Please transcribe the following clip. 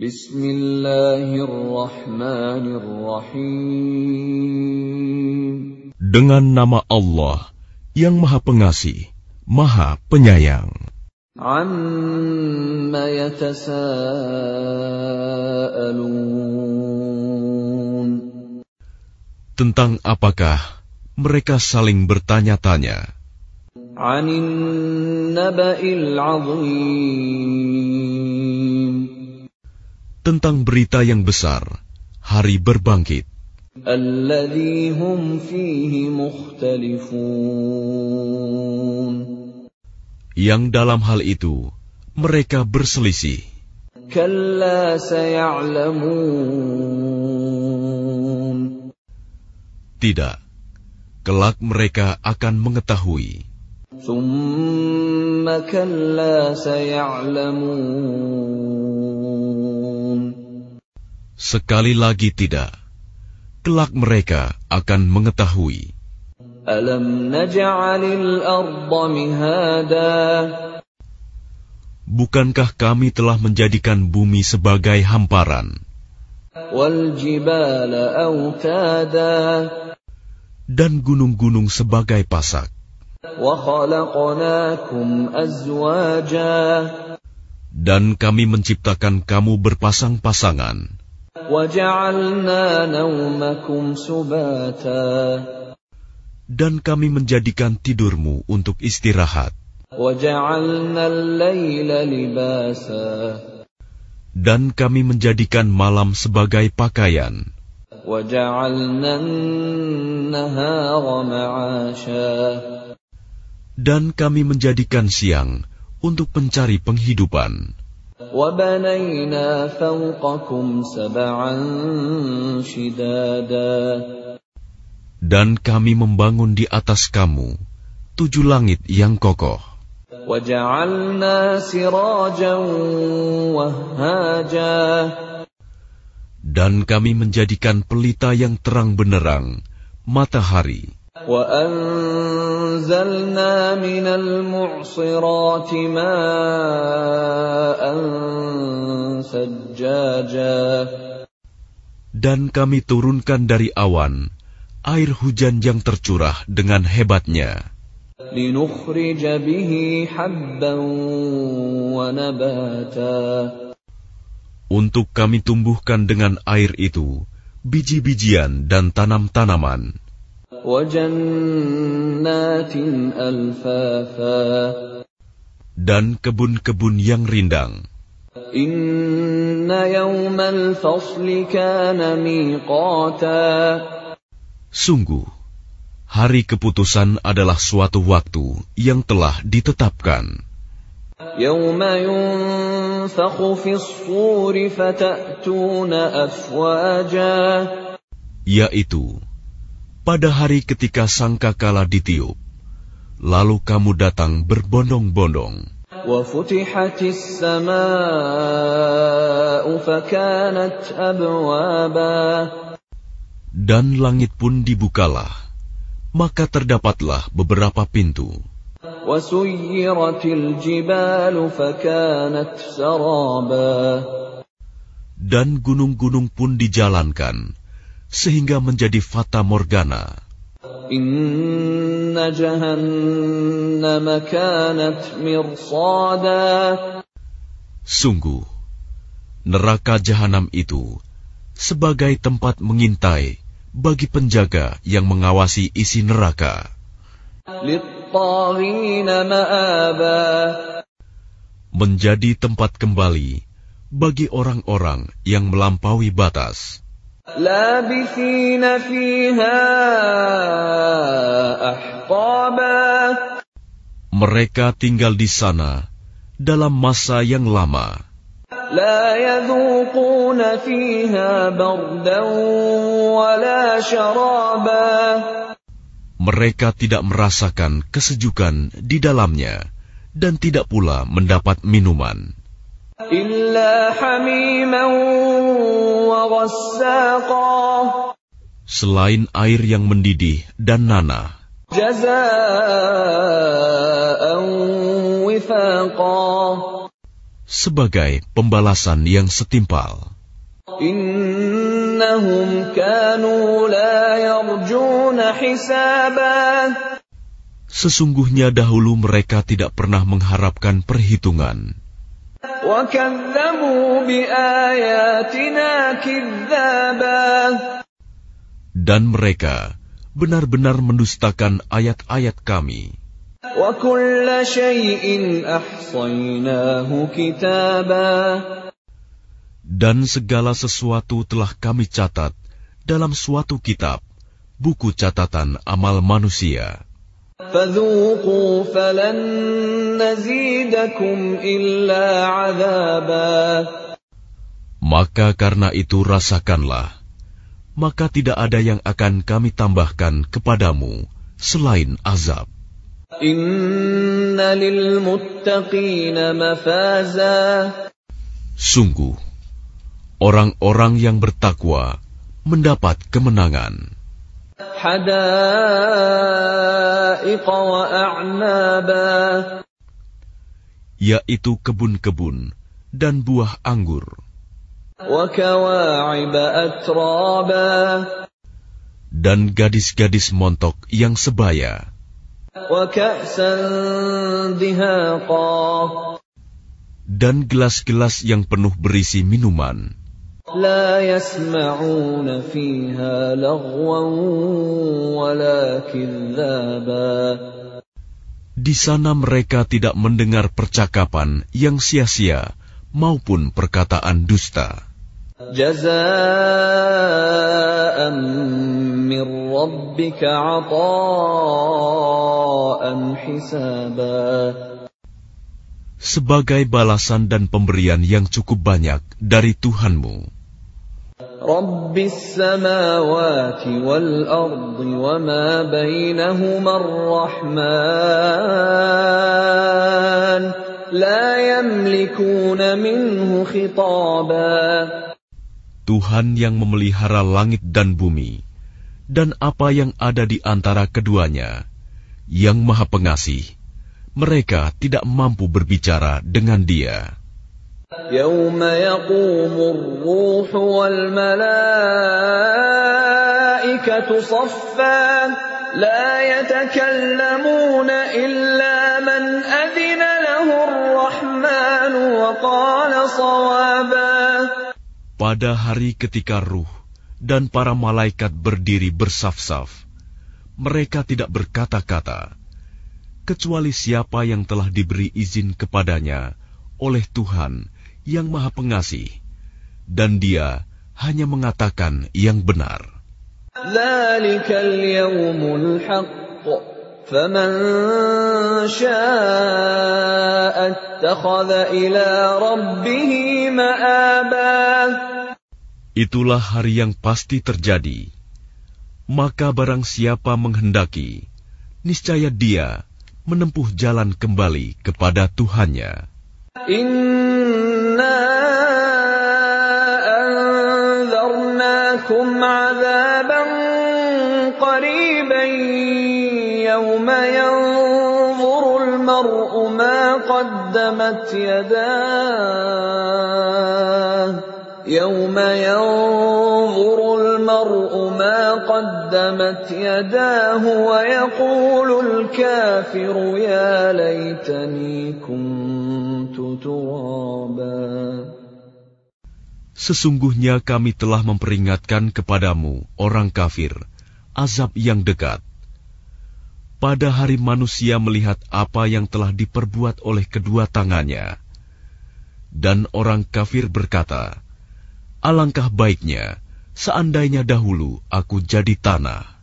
Bismillahirrahmanirrahim. Dengan nama Allah yang Maha Pengasih, Maha Penyayang. Amma yatasaalun. Tentang apakah mereka saling bertanya-tanya? Anin naba'il azim Tentang berita yang besar, hari berbangkit. الذي هم فيه مختلفون Yang dalam hal itu, mereka berselisih. كلا سيعلمون Tidak, kelak mereka akan mengetahui. ثم كلا سيعلمون Sekali lagi tidak. Kelak mereka akan mengetahui. Alam naj'alil arda mihada. Bukankah kami telah menjadikan bumi sebagai hamparan? Dan gunung-gunung sebagai pasak. Dan kami menciptakan kamu berpasang-pasangan. Dan kami menjadikan tidurmu untuk istirahat. Dan kami menjadikan malam sebagai pakaian. Dan kami menjadikan siang untuk pencari penghidupan. وبنينا فوقكم سبعا شدادا dan kami membangun di atas kamu tujuh langit yang kokoh, وجعلنا سراجا وهاجا dan kami menjadikan pelita yang terang benderang, matahari, وأنزلنا من المعصرات ماء ثجاجا dan kami turunkan dari awan air hujan yang tercurah dengan hebatnya, لنخرج به حبا ونباتا untuk kami tumbuhkan dengan air itu biji-bijian dan tanam-tanaman, وجنات ألفافا dan kebun-kebun yang rindang. إن يوم الفصل كان ميقاتا Sungguh, hari keputusan adalah suatu waktu yang telah ditetapkan, يوم ينفخ في الصور فتأتون أفواجا yaitu pada hari ketika Sangka sangkakala ditiup, lalu kamu datang berbondong-bondong. Dan langit pun dibukalah, maka terdapatlah beberapa pintu. Dan gunung-gunung pun dijalankan, sehingga menjadi fata morgana. Sungguh, neraka jahanam itu sebagai tempat mengintai bagi penjaga yang mengawasi isi neraka. Menjadi tempat kembali bagi orang-orang yang melampaui batas. لابثين فيها أحقابا Mereka tinggal di sana dalam masa yang lama, لا يذوقون فيها بردا ولا شرابا mereka tidak merasakan kesejukan di dalamnya dan tidak pula mendapat minuman, إلا حميما وغساقا Selain air yang mendidih dan nana, sebagai pembalasan yang setimpal. Sesungguhnya dahulu mereka tidak pernah mengharapkan perhitungan. Dan mereka benar-benar mendustakan ayat-ayat kami. Dan segala sesuatu telah kami catat dalam suatu kitab, buku catatan amal manusia. فذوقوا فلن نزيدكم إلا عذابا Maka karena itu rasakanlah, maka tidak ada yang akan kami tambahkan kepadamu selain azab. إن للمتقين مفازا Sungguh, orang-orang yang bertakwa mendapat kemenangan, حدائق وأعنابا yaitu kebun-kebun dan buah anggur. dan gadis-gadis montok yang sebaya. dan gelas-gelas yang penuh berisi minuman. لا يسمعون فيها لغوا ولا كذابا Di sana mereka tidak mendengar percakapan yang sia-sia maupun perkataan dusta. جزاء من ربك عطاء حسابا Sebagai balasan dan pemberian yang cukup banyak dari Tuhanmu, رب السماوات والأرض وما بينهما الرحمن لا يملكون منه خطابا Tuhan yang memelihara langit dan bumi, dan apa yang ada di antara keduanya, yang Maha Pengasih, mereka tidak mampu berbicara dengan Dia. يوم يقوم الروح والملائكة صفا لا يتكلمون إلا من أذن له الرحمن وقال صوابا Pada hari ketika ruh dan para malaikat berdiri bersaf-saf, mereka tidak berkata-kata, kecuali siapa yang telah diberi izin kepadanya oleh Tuhan yang Maha Pengasih, dan Dia hanya mengatakan yang benar. Itulah hari yang pasti terjadi. Maka barang siapa menghendaki, niscaya dia menempuh jalan kembali kepada Tuhannya. In قريبا يوم ينظر المرء ما قدمت يداه يوم ينظر المرء ما قدمت يداه ويقول الكافر يا ليتني كنت ترابا Sesungguhnya kami telah memperingatkan kepadamu, orang kafir, azab yang dekat. Pada hari manusia melihat apa yang telah diperbuat oleh kedua tangannya. Dan orang kafir berkata, Alangkah baiknya, seandainya dahulu aku jadi tanah.